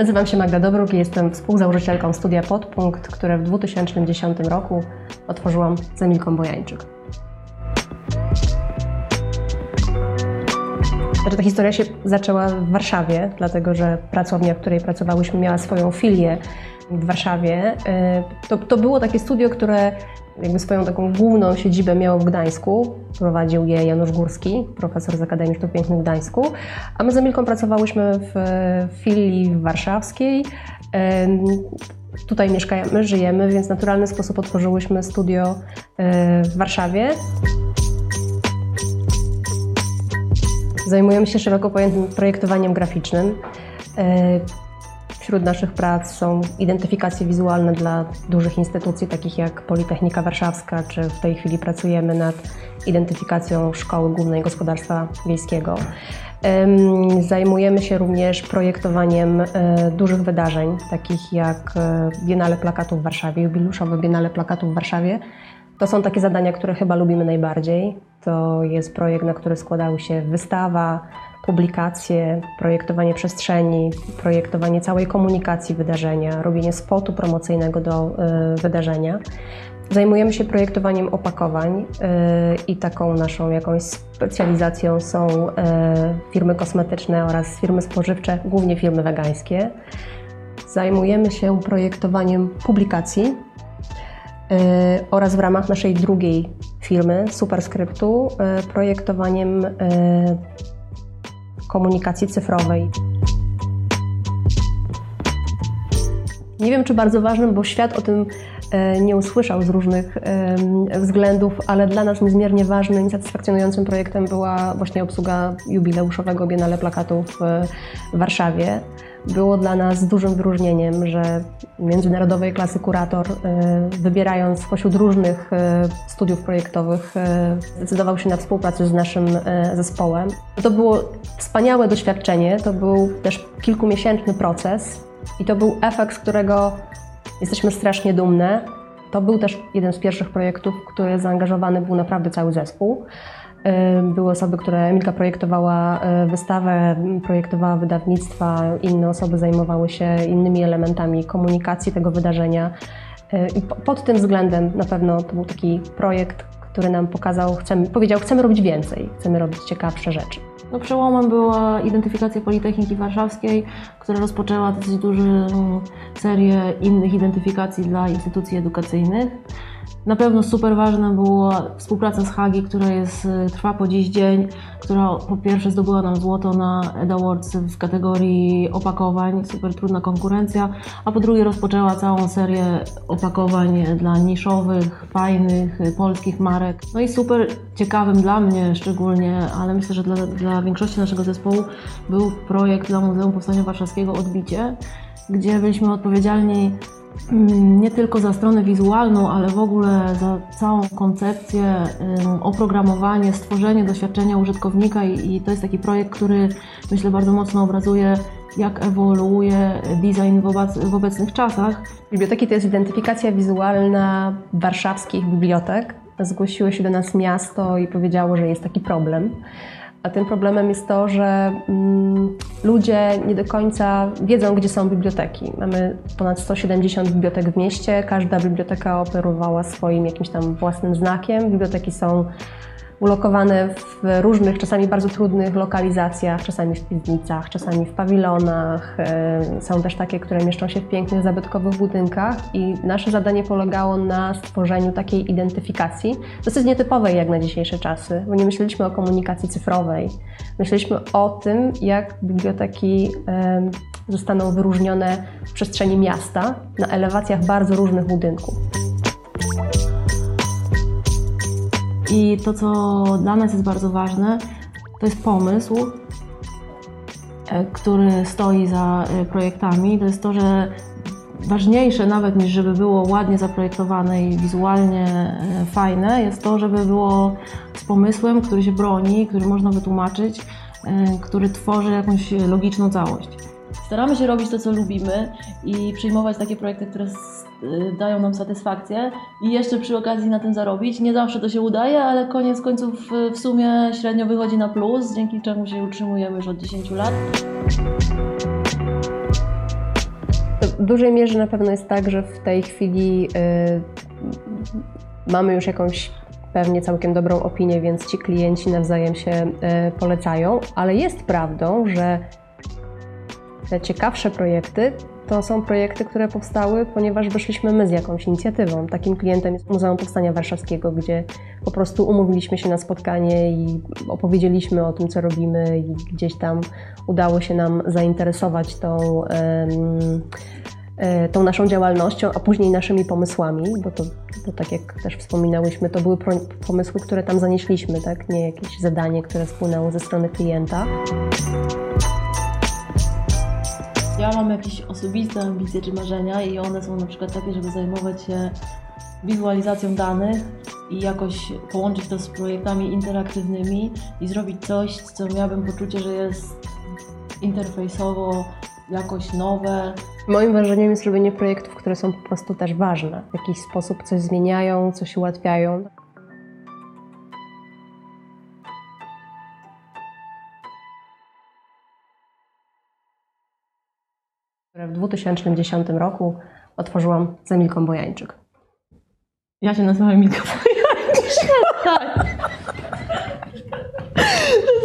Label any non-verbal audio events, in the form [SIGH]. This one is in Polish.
Nazywam się Magda Dobruk i jestem współzałożycielką studia Podpunkt, które w 2010 roku otworzyłam z Emilką Bojańczyk. Znaczy, ta historia się zaczęła w Warszawie, dlatego że pracownia, w której pracowałyśmy, miała swoją filię w Warszawie. Y, to, to było takie studio, które jakby swoją taką główną siedzibę miało w Gdańsku. Prowadził je Janusz Górski, profesor z Akademii Sztuk Pięknych w Gdańsku. A my z Emilką pracowałyśmy w filii warszawskiej. Y, tutaj mieszkamy, żyjemy, więc w naturalny sposób otworzyłyśmy studio y, w Warszawie. Zajmujemy się szeroko pojętym projektowaniem graficznym. E, wśród naszych prac są identyfikacje wizualne dla dużych instytucji, takich jak Politechnika Warszawska, czy w tej chwili pracujemy nad identyfikacją Szkoły Głównej Gospodarstwa Wiejskiego. Zajmujemy się również projektowaniem e, dużych wydarzeń, takich jak e, Biennale Plakatów w Warszawie, jubiluszowe Biennale Plakatów w Warszawie. To są takie zadania, które chyba lubimy najbardziej. To jest projekt, na który składały się wystawa, publikacje, projektowanie przestrzeni, projektowanie całej komunikacji wydarzenia, robienie spotu promocyjnego do y, wydarzenia. Zajmujemy się projektowaniem opakowań y, i taką naszą jakąś specjalizacją są y, firmy kosmetyczne oraz firmy spożywcze, głównie firmy wegańskie. Zajmujemy się projektowaniem publikacji oraz w ramach naszej drugiej firmy, Superskryptu, e, projektowaniem e, komunikacji cyfrowej. Nie wiem, czy bardzo ważnym, bo świat o tym nie usłyszał z różnych względów, ale dla nas niezmiernie ważnym i satysfakcjonującym projektem była właśnie obsługa jubileuszowego Biennale Plakatów w Warszawie było dla nas dużym wyróżnieniem, że międzynarodowej klasy kurator, y, wybierając spośród różnych y, studiów projektowych, zdecydował się na współpracę z naszym zespołem. To było wspaniałe doświadczenie, to był też kilkumiesięczny proces i to był efekt, z którego jesteśmy strasznie dumne. To był też jeden z pierwszych projektów, w który zaangażowany był naprawdę cały zespół. Były osoby, które Milka projektowała e, wystawę, projektowała wydawnictwa, inne osoby zajmowały się innymi elementami komunikacji tego wydarzenia. E, I pod tym względem na pewno to był taki projekt, który nam pokazał, chcemy, powiedział, chcemy robić więcej, chcemy robić ciekawsze rzeczy. No, przełomem była identyfikacja Politechniki Warszawskiej, która rozpoczęła dosyć dużą serię innych identyfikacji dla instytucji edukacyjnych. Na pewno super ważna była współpraca z Hagi, która jest, y, trwa po dziś dzień, która po pierwsze zdobyła nam złoto na Ed Awards w kategorii opakowań, super trudna konkurencja, a po drugie rozpoczęła całą serię opakowań dla niszowych, fajnych, y, polskich marek. No i super ciekawym dla mnie szczególnie, ale myślę, że dla, dla większości naszego zespołu był projekt dla Muzeum Powstania Warszawskiego Odbicie, gdzie byliśmy odpowiedzialni nie tylko za stronę wizualną, ale w ogóle za całą koncepcję, oprogramowanie, stworzenie doświadczenia użytkownika i, to jest taki projekt, który myślę bardzo mocno obrazuje jak ewoluuje design w, obecnych czasach. Biblioteki to jest identyfikacja wizualna warszawskich bibliotek. Zgłosiło się do nas miasto i powiedziało, że jest taki problem. A tym problemem jest to, że mm, ludzie nie do końca wiedzą, gdzie są biblioteki. Mamy ponad 170 bibliotek w mieście, każda biblioteka operowała swoim jakimś tam własnym znakiem. Biblioteki są ulokowane w różnych, czasami bardzo trudnych lokalizacjach, czasami w piwnicach, czasami w pawilonach. E, są też takie, które mieszczą się w pięknych, zabytkowych budynkach i nasze zadanie polegało na stworzeniu takiej identyfikacji, dosyć nietypowej jak na dzisiejsze czasy, bo nie myśleliśmy o komunikacji cyfrowej. Myśleliśmy o tym, jak biblioteki zostaną wyróżnione w przestrzeni miasta na elewacjach bardzo różnych budynków. I to, co dla nas jest bardzo ważne, to jest pomysł, e, który stoi za e, projektami. To jest to, że ważniejsze nawet niż żeby było ładnie zaprojektowane i wizualnie e, fajne, jest to, żeby było z pomysłem, który się broni, który można wytłumaczyć, który tworzy jakąś logiczną całość. Staramy się robić to, co lubimy i przyjmować takie projekty, które dają nam satysfakcję i jeszcze przy okazji na tym zarobić. Nie zawsze to się udaje, ale koniec końców y, w sumie średnio wychodzi na plus, dzięki czemu się utrzymujemy już od 10 lat. w dużej mierze na pewno jest tak, że w tej chwili y, mamy już jakąś pewnie całkiem dobrą opinię, więc ci klienci nawzajem się y, polecają, ale jest prawdą, że te ciekawsze projekty to są projekty, które powstały, ponieważ wyszliśmy my z jakąś inicjatywą. Takim klientem jest Muzeum Powstania Warszawskiego, gdzie po prostu umówiliśmy się na spotkanie i opowiedzieliśmy o tym, co robimy i gdzieś tam udało się nam zainteresować tą, e, tą naszą działalnością, a później naszymi pomysłami, bo to, to tak jak też wspominałyśmy, to były pomysły, które tam zanieśliśmy, tak? nie jakieś zadanie, które spłynęło ze strony klienta. Ja mam jakieś osobiste ambicje czy marzenia i one są na przykład takie, żeby zajmować się wizualizacją danych i jakoś połączyć to z projektami interaktywnymi i zrobić coś, co miałabym poczucie, że jest interfejsowo jakoś nowe. Moim marzeniem jest robienie projektów, które są po prostu też ważne. W jakiś sposób coś zmieniają, coś ułatwiają. W 2010 roku otworzyłam z Emilką Bojańczyk. Ja się nazywam Milka [LAUGHS] Tak. To [LAUGHS] jest